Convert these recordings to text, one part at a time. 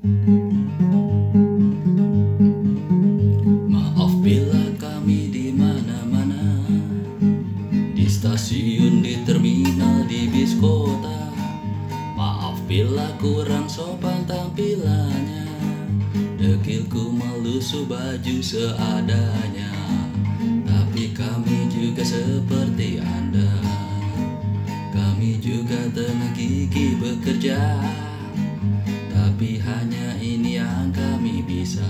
Maaf bila kami di mana-mana. Di stasiun, di terminal, di bis kota. Maaf bila kurang sopan tampilannya. Dekilku melusuh baju seadanya. Tapi kami juga seperti Anda. Kami juga tengah gigi bekerja Tapi hanya ini yang kami bisa.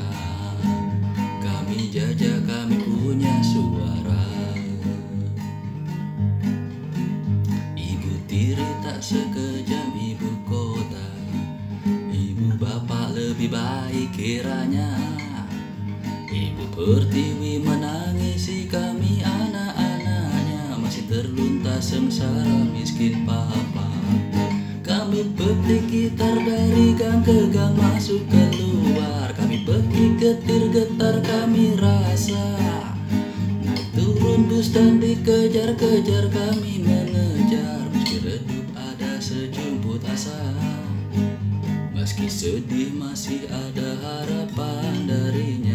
Kami jajah, kami punya suara. Ibu tiri tak sekejam ibu kota. Ibu bapak lebih baik kiranya. Ibu pertiwi menangisi kami anak-anaknya. Masih terluntas sengsara miskin papa Kami petik gitar dari gang ke gang masuk keluar Kami petik getir getar kami rasa. Naik turun bus dan dikejar-kejar kami mengejar. Meski redup ada sejumput asa. Meski sedih masih ada harapan darinya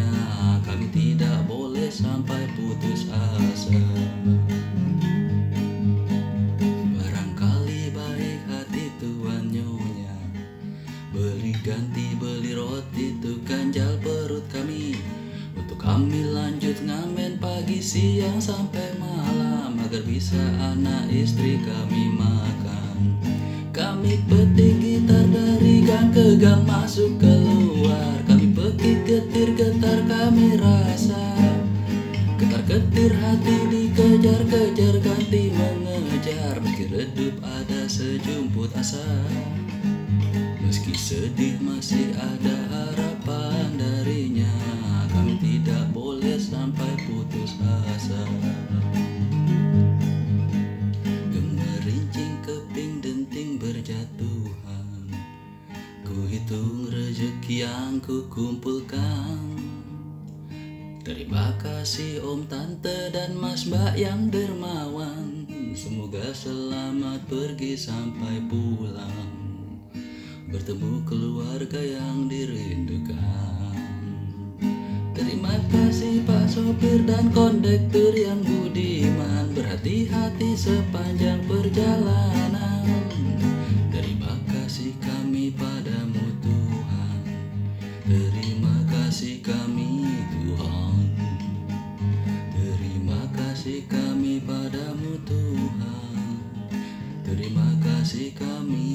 siang sampai malam Agar bisa anak istri kami makan. Kami petik gitar dari gang ke gang masuk keluar. Kami petik getir getar kami rasa. Ketar ketir hati dikejar-kejar ganti mengejar. Meski redup ada sejumput asa. Meski sedih masih ada harapan Ku hitung rezeki yang ku kumpulkan Terima kasih om tante dan mas mbak yang dermawan. Semoga selamat pergi sampai pulang. Bertemu keluarga yang dirindukan. Terima kasih pak sopir dan kondektur yang budiman. Berhati-hati sepanjang perjalanan kasih kami padamu Tuhan. Terima kasih kami.